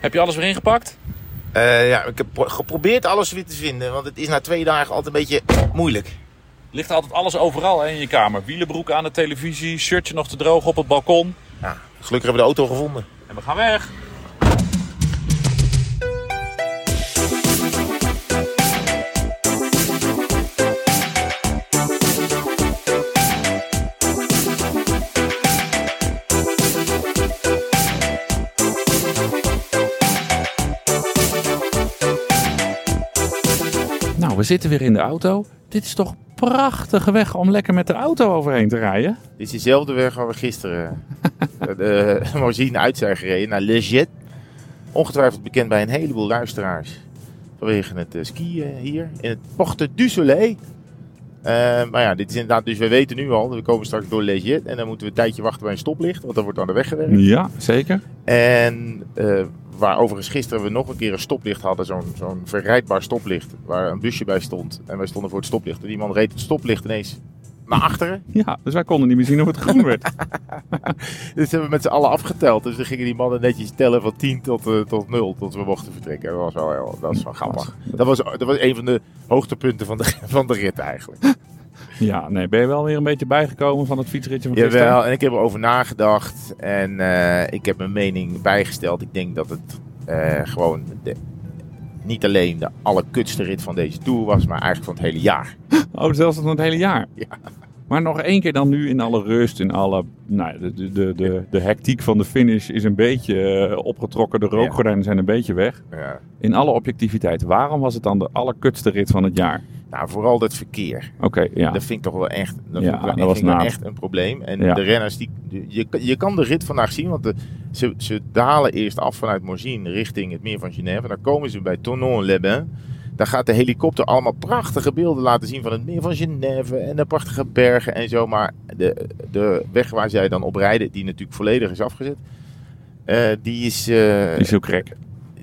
Heb je alles weer ingepakt? Eh, ja, ik heb pro- geprobeerd alles weer te vinden, want het is na twee dagen altijd een beetje moeilijk. Ligt altijd alles overal hè, in je kamer. Wielenbroek aan de televisie, shirtje nog te droog op het balkon. Ja, gelukkig hebben we de auto gevonden. En we gaan weg. We zitten weer in de auto. Dit is toch een prachtige weg om lekker met de auto overheen te rijden? Dit is dezelfde weg waar we gisteren eh, de Morzine uit zijn gereden, naar Le Jet. Ongetwijfeld bekend bij een heleboel luisteraars. Vanwege het eh, skiën hier in het Porte du Soleil. Eh, maar ja, dit is inderdaad, dus we weten nu al, we komen straks door Le Jet. En dan moeten we een tijdje wachten bij een stoplicht, want dan wordt aan de weg gewerkt. Ja, zeker. En eh, waar overigens gisteren we nog een keer een stoplicht hadden, zo'n zo'n verrijdbaar stoplicht, waar een busje bij stond. En wij stonden voor het stoplicht. En die man reed het stoplicht ineens naar achteren. Ja, dus wij konden niet meer zien of het groen werd. Dus hebben we met z'n allen afgeteld. Dus dan gingen die mannen netjes tellen van 10 tot, eh, tot 0, tot we mochten vertrekken. Dat was wel, heel- dat was wel grappig. Dat was, dat was een van de hoogtepunten van de, van de rit eigenlijk. Ja, nee, ben je wel weer een beetje bijgekomen van het fietsritje van gisteren? Jawel, en ik heb erover nagedacht. En eh, ik heb mijn mening bijgesteld. Ik denk dat het eh, gewoon de, niet alleen de allerkutste rit van deze Tour was, maar eigenlijk van het hele jaar. Oh, zelfs van het hele jaar? Ja. Maar nog één keer dan nu in alle rust, in alle... Nou, de, de, de, de, de hectiek van de finish is een beetje eh, opgetrokken. De rookgordijnen zijn een beetje weg. Ja. In alle objectiviteit, waarom was het dan de allerkutste rit van het jaar? Nou, vooral dat verkeer. Oké, ja. Dat vind ik toch wel echt, dat Ja, vind ik wel- dat was wel echt een probleem. En Ja. de renners, die, je, je kan de rit vandaag zien, want de, ze, ze dalen eerst af vanuit Morzine richting het meer van Genève. Dan komen ze bij Tonon-les-Bains. Daar gaat de helikopter allemaal prachtige beelden laten zien van het meer van Genève en de prachtige bergen en zo. Maar de, de weg waar zij dan op rijden, die natuurlijk volledig is afgezet, eh, die, is, eh, Die is heel krek.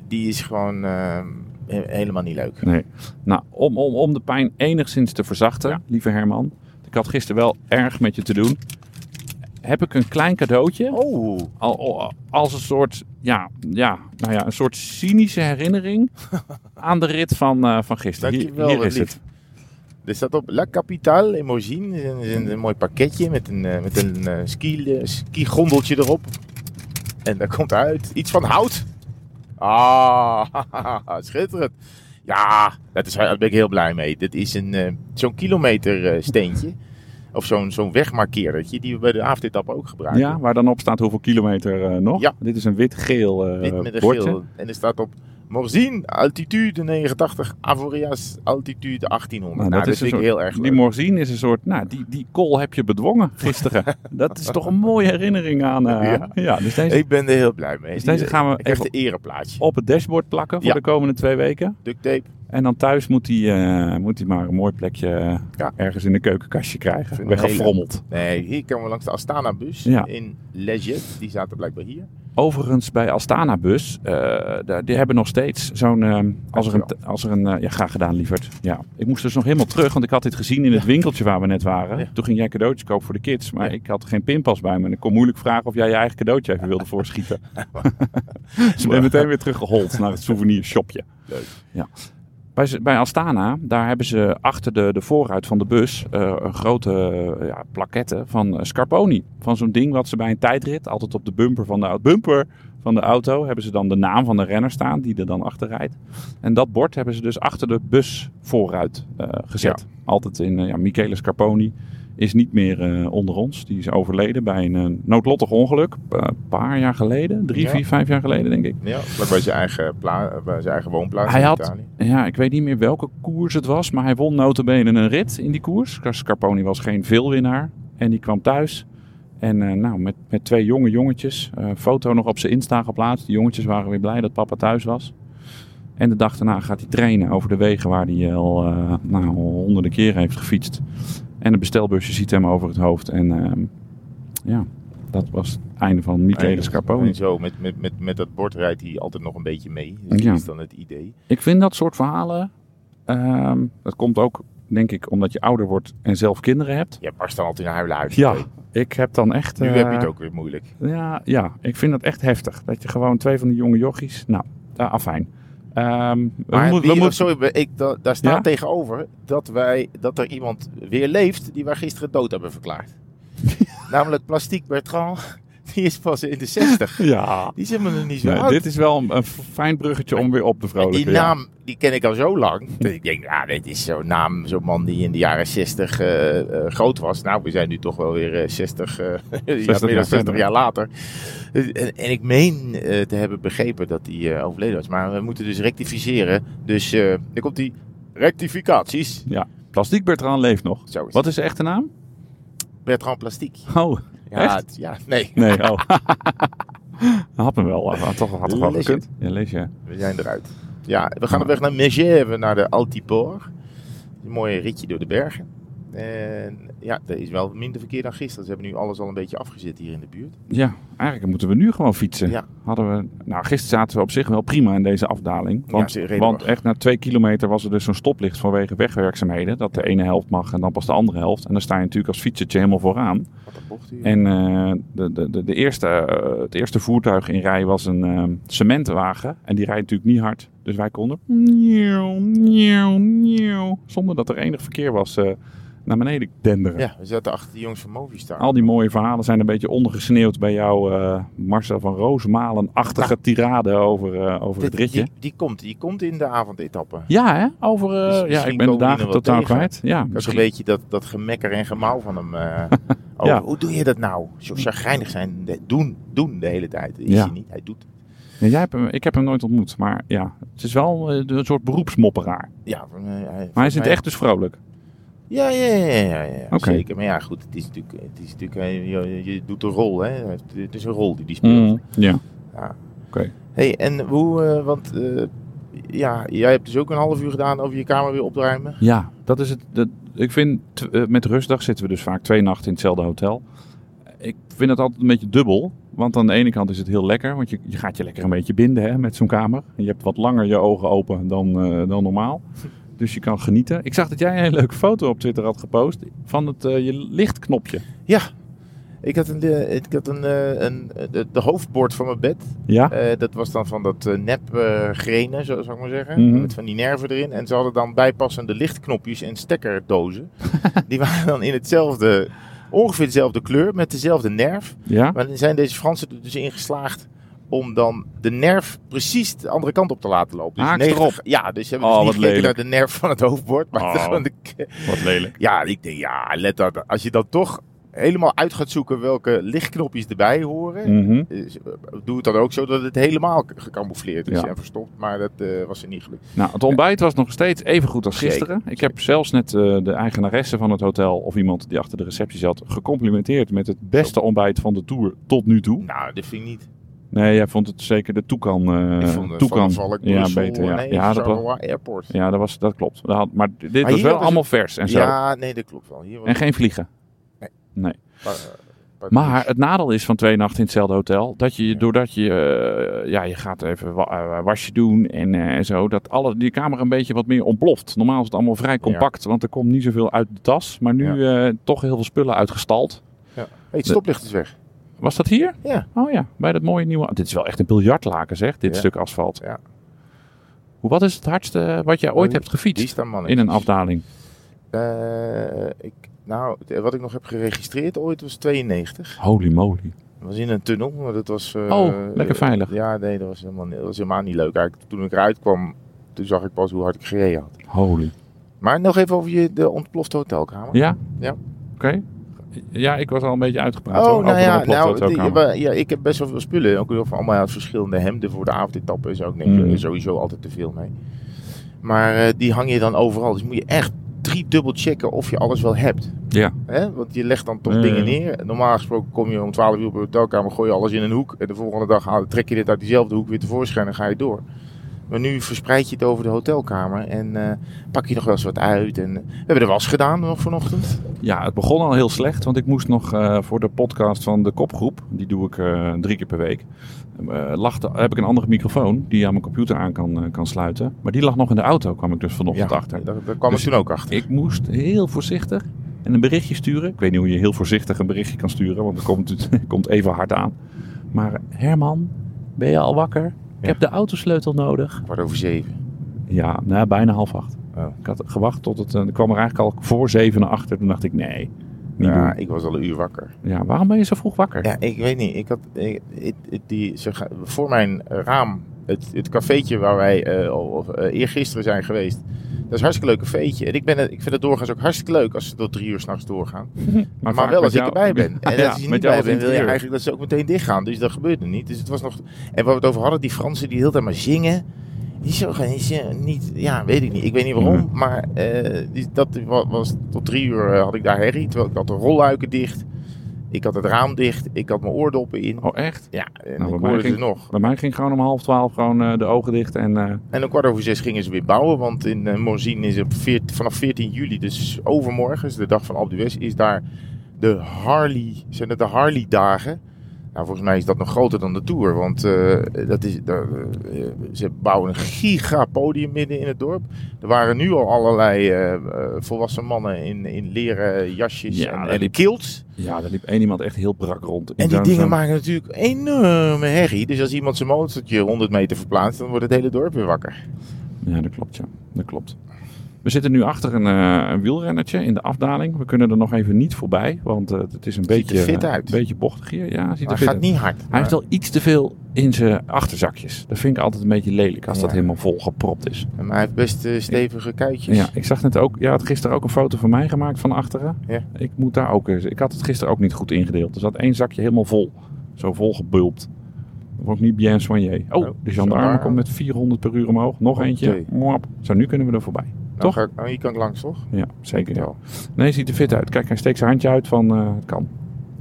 die is gewoon eh, he- helemaal niet leuk. Nee. Nou, om, om, om de pijn enigszins te verzachten, Ja. lieve Herman. Ik had gisteren wel erg met je te doen. Heb ik een klein cadeautje. Oh, Al, al- als een soort, ja, ja, nou ja, een soort cynische herinnering aan de rit van, eh, van gisteren. Hier, Dankjewel, hier wat is lief. het. Er staat op La Capitale in Morzine. Er is een, een mooi pakketje met een, eh, met een eh, ski, skigondeltje erop. En daar komt uit iets van hout. Ah, schitterend. Ja, dat is, daar ben ik heel blij mee. Dit is een, zo'n kilometer steentje. Of zo'n zo'n wegmarkeerdertje die we bij de avondetappe ook gebruiken. Ja, waar dan op staat hoeveel kilometer eh, nog. Ja. Dit is een wit-geel eh Wit met een bordje. geel. En er staat op Morzine, altitude 89, Avoriaz, altitude 1800. Nou, dat, een vind ik soort- heel erg Die. Morzine is een soort, nou, die, die call heb je bedwongen gisteren. dat is toch een mooie herinnering aan. eh, ja. Ja. dus deze Ik ben er heel blij mee. Dus deze gaan we ik even- de ereplaatje. op het dashboard plakken voor Ja. de komende twee weken. Duct tape. En dan thuis moet hij, eh, moet hij maar een mooi plekje eh, Ja. ergens in een keukenkastje krijgen. Weggefrommeld. Nee, hier komen we langs de Astana-bus Ja. in Leget. Die zaten blijkbaar hier. Overigens bij Astana Bus, eh, die hebben nog steeds zo'n... als er een, als er een ja, graag gedaan, lieverd. Ja. Ik moest dus nog helemaal terug, want ik had dit gezien in het winkeltje waar we net waren. Toen ging jij cadeautjes kopen voor de kids, maar ik had geen pinpas bij me. En ik kon moeilijk vragen of jij je eigen cadeautje even wilde voorschieten. dus ik ben meteen weer teruggehold naar het souvenirshopje. Leuk. Ja. Bij, bij Astana, daar hebben ze achter de, de voorruit van de bus eh, een grote eh, ja, plaquette van eh, Scarponi. Van zo'n ding wat ze bij een tijdrit, altijd op de bumper van de, bumper van de auto, hebben ze dan de naam van de renner staan die er dan achter rijdt. En dat bord hebben ze dus achter de bus vooruit eh, gezet. Altijd in, ja, Michele Scarponi is niet meer eh, onder ons. Die is overleden bij een eh, noodlottig ongeluk. eh, Een paar jaar geleden, drie, Ja. vier, vijf jaar geleden denk ik. Ja, bij zijn eigen, bij zijn eigen woonplaats Hij in had- Italië. Ja, ik weet niet meer welke koers het was, maar hij won notabene een rit in die koers. Scarponi was geen veelwinnaar en die kwam thuis. En eh, nou, met, met twee jonge jongetjes, eh, foto nog op zijn Insta geplaatst. Die jongetjes waren weer blij dat papa thuis was. En de dag daarna gaat hij trainen over de wegen waar hij al eh, nou, honderden keren heeft gefietst. En een bestelbusje ziet hem over het hoofd. En ehm, ja, dat was het einde van Michele Scarponi. En zo, met, met, met, met dat bord rijdt hij altijd nog een beetje mee. Dus Ja. dat is dan het idee. Ik vind dat soort verhalen. ehm, dat komt ook, denk ik, omdat je ouder wordt en zelf kinderen hebt. Je barst dan altijd naar huilen uit. Ja, Ik heb dan echt... Nu eh, heb je het ook weer moeilijk. Ja, ja, ik vind dat echt heftig. Dat je gewoon twee van die jonge jochies... Nou, uh, afijn. Ehm, we Maar we moeten- sorry, ik, da- daar staat Ja? tegenover dat, wij, dat er iemand weer leeft die wij gisteren dood hebben verklaard. Namelijk Plastic Bertrand. Die is pas in de 60. Ja, Die is helemaal nog niet zo nee, oud. dit is wel een, een fijn bruggetje om weer op te En vrolijken. die ja. naam, die ken ik al zo lang. Dat ik denk, ja, dit is zo'n naam, zo'n man die in de jaren 60 eh, eh, groot was. Nou, we zijn nu toch wel weer eh, 60, eh, ja, meer jaar dan 60 verder. jaar later. En, en ik meen te hebben begrepen dat hij overleden was. Maar we moeten dus rectificeren. Dus er komt die rectificaties. Ja, Plastiek Bertrand leeft nog. Wat is zijn echte naam? Bertrand Plastic. Oh, Ja, Echt? het- ja, nee. nee, oh. had me wel, had toch, had toch wel gekund. Ja, lees je. We zijn eruit. Ja, we gaan op weg naar Megève, naar de Altiport. Een mooi ritje door de bergen. En ja, er is wel minder verkeer dan gisteren. Ze hebben nu alles al een beetje afgezet hier in de buurt. Ja, eigenlijk moeten we nu gewoon fietsen. Ja. Hadden we, nou, gisteren zaten we op zich wel prima in deze afdaling. Want, want echt na twee kilometer was er dus zo'n stoplicht vanwege wegwerkzaamheden. Dat de ene helft mag en dan pas de andere helft. En dan sta je natuurlijk als fietsertje helemaal vooraan. Wat een bocht hier. En eh, de, de, de, de eerste, eh, het eerste voertuig in rij was een eh, cementwagen. En die rijdt natuurlijk niet hard. Dus wij konden nieuw, nieuw, nieuw, zonder dat er enig verkeer was eh, naar beneden denderen. Ja, we zaten achter de jongens van Movistar. Al die mooie verhalen zijn een beetje ondergesneeuwd bij jou, eh, Marcel van Roosmalen-achtige tirade over, eh, over Dit- het ritje. Die, die, komt, die komt in de avondetappe. Ja, hè? Over. eh, Dus ja, misschien ik ben de dagen totaal tegen. kwijt. Ja, Dat is een misschien. beetje dat, dat gemekker en gemauw van hem. Ja. Hoe doe je dat nou? Zo chagrijnig zijn. De- doen, doen de hele tijd. Is Ja. hij niet. Hij doet. Ja, jij hebt hem, ik heb hem nooit ontmoet, maar ja, het is wel een soort beroepsmopperaar. Ja, Maar hij is in volgens het mij- echt dus vrolijk. Ja, ja, ja, ja, ja, zeker. Maar ja, goed, het is natuurlijk, het is natuurlijk eh, je, je doet een rol, hè. Het is een rol die die speelt. Mm, ja, Ja. oké. hey, en hoe, eh, want eh, ja, jij hebt dus ook een half uur gedaan over je kamer weer opruimen. Ja, dat is het. Dat, ik vind, met rustdag zitten we dus vaak twee nachten in hetzelfde hotel. Ik vind het altijd een beetje dubbel. Want aan de ene kant is het heel lekker. Want je, je gaat je lekker een beetje binden hè, met zo'n kamer. Je hebt wat langer je ogen open dan, dan normaal. Dus je kan genieten. Ik zag dat jij een hele leuke foto op Twitter had gepost. Van het, eh, je lichtknopje. Ja, ik had, een, eh, ik had een, eh, een, de, hoofdbord van mijn bed. Ja? Dat was dan van dat nep grenen, zo zou ik maar zeggen. Mhm. Met van die nerven erin. En ze hadden dan bijpassende lichtknopjes en stekkerdozen. die waren dan in hetzelfde, ongeveer dezelfde kleur, met dezelfde nerf. Ja? Maar dan zijn deze Fransen er dus in geslaagd om dan de nerf precies de andere kant op te laten lopen. Dus Haaks 90 Ja, dus hebben Oh, dus niet naar de nerf van het hoofdbord. Maar Oh. gewoon de, Wat lelijk. ja, ik denk, ja, let dat. Als je dan toch helemaal uit gaat zoeken welke lichtknopjes erbij horen. Mhm. eh, Doe het dan ook zo dat het helemaal gecamoufleerd is Ja. en verstopt. Maar dat eh, was er niet gelukt. Nou, het ontbijt was nog steeds even goed als Zeker, gisteren. Ik heb zelfs net eh, de eigenaresse van het hotel of iemand die achter de receptie zat gecomplimenteerd met het beste ontbijt van de tour tot nu toe. Nou, dat vind ik niet. Nee, jij vond het zeker de toekan. eh ik vond het toekan. Valk, ja, beter. Ja, nee, ja, dat, was, Airport. ja dat, was, dat klopt. Dat had- maar dit was wel allemaal vers en zo. Ja, nee, dat klopt wel. Hier was En geen vliegen. Nee. Nee. pa- eh, Maar het nadeel is van twee nachten in hetzelfde hotel, dat je Ja. doordat je, eh, ja, je gaat even wa- wasje doen en zo, dat alle, die kamer een beetje wat meer ontploft. Normaal is het allemaal vrij compact, want er komt niet zoveel uit de tas. Maar nu toch heel veel spullen uitgestald. Hey, het stoplicht is weg. Was dat hier? Ja. Oh ja, bij dat mooie nieuwe... Dit is wel echt een biljartlaken zeg, dit Ja. stuk asfalt. Ja. Hoe, wat is het hardste wat jij ooit hebt gefietst in een afdaling? Eh, ik, nou, wat ik nog heb geregistreerd ooit was 92. Holy moly. Dat was in een tunnel, maar dat was... eh, Oh, lekker veilig. Ja, nee, dat was helemaal, niet- dat was helemaal niet leuk. Eigenlijk, toen ik eruit kwam, toen zag ik pas hoe hard ik gereden had. Holy. Maar nog even over je, de ontplofte hotelkamer. Ja? Ja. Oké. Ja, ik was al een beetje uitgepraat Oh, nou ja, nou, die- ja, ik heb best wel veel spullen. Ook veel allemaal verschillende hemden voor de avondetappen en zo. Ik neem Mm. sowieso altijd te veel mee. Maar eh, die hang je dan overal. Dus moet je echt drie dubbel checken of je alles wel hebt. Ja. Hè? Want je legt dan toch Ja, dingen neer. Normaal gesproken kom je om 12 uur op de hotelkamer, gooi je alles in een hoek. En de volgende dag haal- trek je dit uit diezelfde hoek weer tevoorschijn en ga je door. Maar nu verspreid je het over de hotelkamer en eh, pak je nog wel eens wat uit. En, we hebben de was gedaan nog vanochtend. Ja, het begon al heel slecht, want ik moest nog eh, voor de podcast van de kopgroep, die doe ik eh, drie keer per week, lag de- heb ik een andere microfoon die aan mijn computer aan kan, kan sluiten. Maar die lag nog in de auto, kwam ik dus vanochtend Ja, achter. daar, daar kwam Dus ik toen ook achter. Ik moest heel voorzichtig en een berichtje sturen. Ik weet niet hoe je heel voorzichtig een berichtje kan sturen, want het komt, het komt even hard aan. Maar Herman, ben je al wakker? Ik Ja. heb de autosleutel nodig. Kwart over zeven. Ja, nou, bijna half acht. Oh. Ik had gewacht tot het... eh, Ik kwam er eigenlijk al voor zeven naar achter. Toen dacht ik, nee, niet Ja, doen. ik was al een uur wakker. Ja, waarom ben je zo vroeg wakker? Ja, ik weet niet. Ik had, ik, ik- ik- die, ze voor mijn raam, het, het cafeetje waar wij eh al eh, eergisteren zijn geweest. Dat is een hartstikke leuk cafeetje. En ik, ben ik vind het doorgaans ook hartstikke leuk als ze tot drie uur s'nachts doorgaan. Maar, wel als ik erbij ben. En Ja, als je niet bij bent, wil je eigenlijk dat ze ook meteen dichtgaan. Dus dat gebeurde niet. Dus het was nog... En waar we het over hadden, die Fransen die de hele tijd maar zingen. Die zo gaan zingen niet... Ja, weet ik niet. Ik weet niet waarom. Nee. Maar eh, dat wa- was tot drie uur eh, had ik daar herrie. Terwijl ik had de rolluiken dicht. Ik had het raam dicht. Ik had mijn oordoppen in. Oh, echt? Ja, en Nou, ik hoorde ging- ze nog. Bij mij ging gewoon om half twaalf gewoon eh, de ogen dicht. En eh, En om kwart over zes gingen ze weer bouwen. Want in uh, Morzine is op veert- vanaf 14 juli, dus overmorgen, is de dag van Alpe d'Huez, is daar de Harley, zijn het de Harley dagen. Nou, volgens mij is dat nog groter dan de Tour. Want eh, dat is, daar, eh, ze bouwen een giga podium midden in het dorp. Er waren nu al allerlei eh, volwassen mannen in, in leren jasjes Ja, en, en liep- kilts. ja, er liep één iemand echt heel brak rond. En die dingen maken natuurlijk enorme herrie. Dus als iemand zijn motortje 100 meter verplaatst, dan wordt het hele dorp weer wakker. Ja, dat klopt, ja. Dat klopt. We zitten nu achter een, eh, een wielrennertje in de afdaling. We kunnen er nog even niet voorbij, want eh, het is een Ziet beetje, fit uit. een beetje bochtig hier. Ja, ziet er fit gaat uit. niet hard. Hij heeft wel iets te veel in zijn achterzakjes. Dat vind ik altijd een beetje lelijk als dat helemaal vol gepropt is. Maar hij heeft best eh, stevige kuitjes. Ja, ik zag net ook. Ja, had gisteren ook een foto van mij gemaakt van achteren. Ja. Ik moet daar ook. eens- Ik had het gisteren ook niet goed ingedeeld. Er zat één zakje helemaal vol. Zo vol gebulpt. Ik niet bien soigné. Oh, Oh, de gendarme komt met 400 per uur omhoog. Nog eentje. Mwap. Zo, nu kunnen we er voorbij. Nou, Toch? ik, nou, hier kan ik langs, toch? Ja, zeker. Ja. Nee, ziet er fit uit. Kijk, hij steekt zijn handje uit van eh, het kan.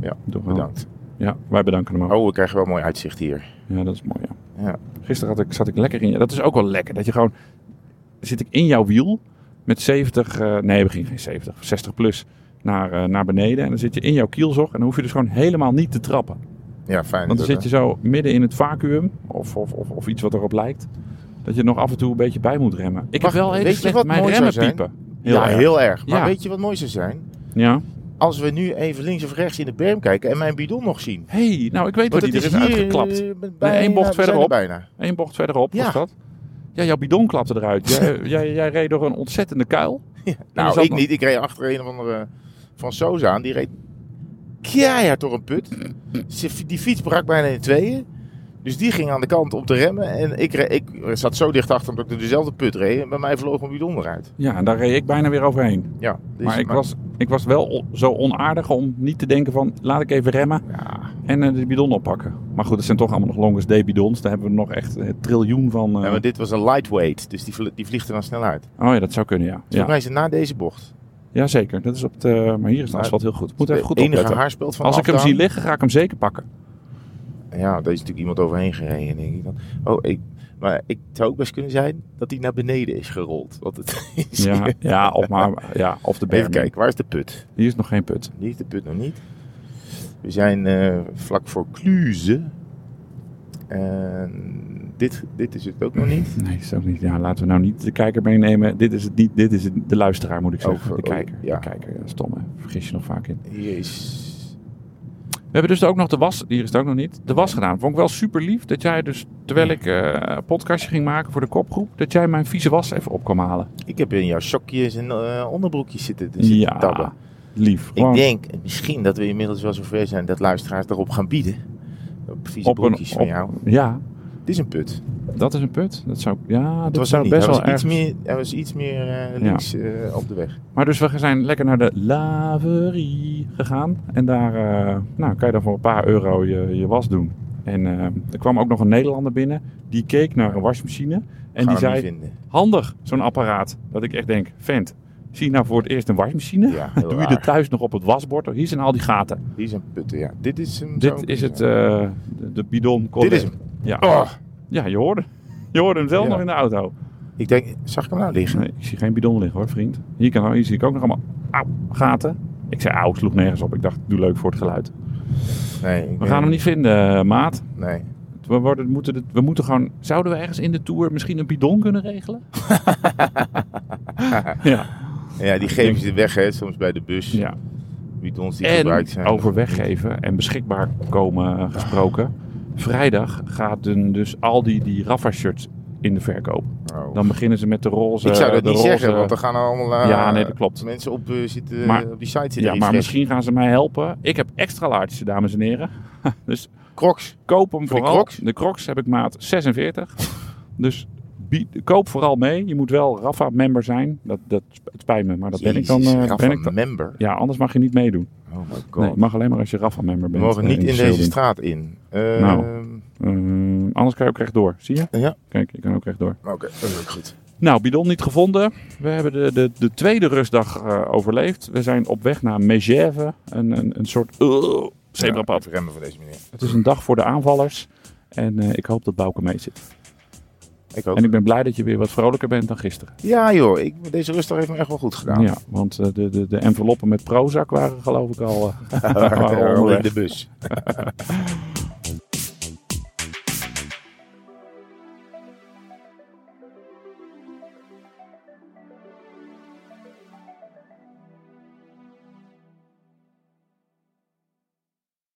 Ja, Doe wel. Bedankt. Ja, wij bedanken hem ook. Oh, we krijgen wel mooi uitzicht hier. Ja, dat is mooi. Ja. Ja. Gisteren had ik, zat ik lekker in. Dat is ook wel lekker. Dat je gewoon. Zit ik in jouw wiel met 70. eh, nee, we gingen geen 70, 60 plus naar, eh, naar beneden. En dan zit je in jouw kielzog. En dan hoef je dus gewoon helemaal niet te trappen. Ja, fijn. Want dan zit je zo midden in het vacuüm. Of, of, of, of iets wat erop lijkt. Dat je nog af en toe een beetje bij moet remmen. Ik Wacht, heb wel slecht wat mijn remmen piepen. hè? Ja, erg. heel erg. Maar Ja. weet je wat mooi zou zijn? Ja. Als we nu even links of rechts in de berm kijken en mijn bidon nog zien. hey, nou ik weet dat die er is uitgeklapt. eh, bijna- één bocht er verderop. bijna. Eén bocht verderop Ja. was dat. Ja, jouw bidon klapte eruit. jij, jij, jij reed door een ontzettende kuil. er Nou, ik nog- niet. Ik reed achter een of andere van Soza aan. Die reed keihard door een put. Die fiets brak bijna in tweeën. Dus die ging aan de kant om te remmen. En ik, ik zat zo dicht achter hem dat ik door dezelfde put reed. En bij mij vloog mijn bidon eruit. Ja, en daar reed ik bijna weer overheen. Ja, dus- maar ik was, ik was wel zo onaardig om niet te denken van... laat ik even remmen Ja, en eh, de bidon oppakken. Maar goed, het zijn toch allemaal nog longest day bidons. Daar hebben we nog echt een triljoen van. eh. ja, maar dit was een lightweight. Dus die, die vliegt er dan snel uit. Oh ja, dat zou kunnen, ja. Volgens Ja, het na deze bocht. ja zeker. Dat is op het, eh, maar hier is het asfalt heel goed. Moet even goed enige haarspeld van Als ik hem zie liggen, ga ik hem zeker pakken. Ja, daar is natuurlijk iemand overheen gereden, denk ik dan. Oh, ik, maar ik het zou ook best kunnen zijn dat hij naar beneden is gerold. Want het is Ja, ja, of, maar, ja, of de berm. Even kijken, waar is de put? Hier is nog geen put. Die is de put nog niet. We zijn eh, vlak voor Cluze. En dit, dit is het ook nog niet. Nee, is ook niet. Ja, laten we nou niet de kijker meenemen. Dit is het niet. Dit is het, de luisteraar, moet ik zeggen. Oh, de oh, kijker. ja. De kijker, ja, stom hè. Vergis je nog vaak in. Hier is... We hebben dus ook nog de was. Hier is het ook nog niet. De was gedaan. Vond ik wel super lief dat jij dus, terwijl ik eh, een podcastje ging maken voor de kopgroep, dat jij mijn vieze was even op kwam halen. Ik heb in jouw sokjes en eh, onderbroekjes zitten, zitten ja, tabben. lief. Ik denk misschien dat we inmiddels wel zover zijn dat luisteraars erop gaan bieden. Op vieze op een, broekjes van jou. Ja, Dit is een put. dat is een put. Dat zou, ja, Dat was zou best wel erg. iets meer, hij was iets meer eh, links eh, op de weg. Maar dus we zijn lekker naar de laverie gegaan. En daar eh, nou, kan je dan voor een paar euro je, je was doen. En er kwam ook nog een Nederlander binnen. Die keek naar een wasmachine. En die zei, handig zo'n apparaat. Dat ik echt denk, vent, zie je nou voor het eerst een wasmachine? Ja, Doe je er thuis nog op het wasbord? Hier zijn al die gaten. Die zijn putten, ja. Dit is zou Dit is het, de, bidon. Dit is hem. Ja. Oh, ja, je hoorde, je hoorde hem zelf Ja. nog in de auto. ik denk, zag ik hem nou liggen? Nee, ik zie geen bidon liggen hoor, vriend. Hier, kan, hier zie ik ook nog allemaal auw, gaten. Ik zei auw, sloeg nergens op. Ik dacht, doe leuk voor het geluid. Nee. We gaan hem niet vinden, eh, maat. Nee. We, worden, moeten het, we moeten gewoon... Zouden we ergens in de Tour misschien een bidon kunnen regelen? ja. Ja, die geven ze weg, hè, soms bij de bus. Ja. Bidons die gebruikt zijn. over weggeven en beschikbaar komen eh, gesproken. Vrijdag gaat dan dus al die, die Rafa-shirts in de verkoop. Oh. Dan beginnen ze met de roze. ik zou dat de niet roze- zeggen, want er gaan allemaal eh, Ja, nee, dat klopt. mensen op, eh, zitten, Maar- op die site zitten. Ja, maar misschien gaan ze mij helpen. Ik heb extra larges, dames en heren. dus Crocs. koop hem Voor vooral. Crocs? De Crocs heb ik maat 46. dus koop vooral mee. Je moet wel Rafa-member zijn. Dat, dat het spijt me, maar dat ben ik dan. Rafa ben ik dan. member. Ja, anders mag je niet meedoen. Oh my god. Nee, mag alleen maar als je Rafa-member We bent. mogen eh, niet in de deze straat in. Eh, Nou. Eh, anders kan je ook rechtdoor. Zie je? Ja. Kijk, je kan ook rechtdoor. Oké, dat is ook goed. Nou, bidon niet gevonden. We hebben de, de, de tweede rustdag eh, overleefd. We zijn op weg naar Megève. Een, een, een soort uh, zebrapad. Remmen voor deze meneer. Het is een dag voor de aanvallers. En ik hoop dat Bouke mee zit. Ik ook. En ik ben blij dat je weer wat vrolijker bent dan gisteren. Ja joh, ik, deze rustdag heeft me echt wel goed gedaan. Ja, want eh, de, de, de enveloppen met Prozac waren geloof ik al, waren al in de bus.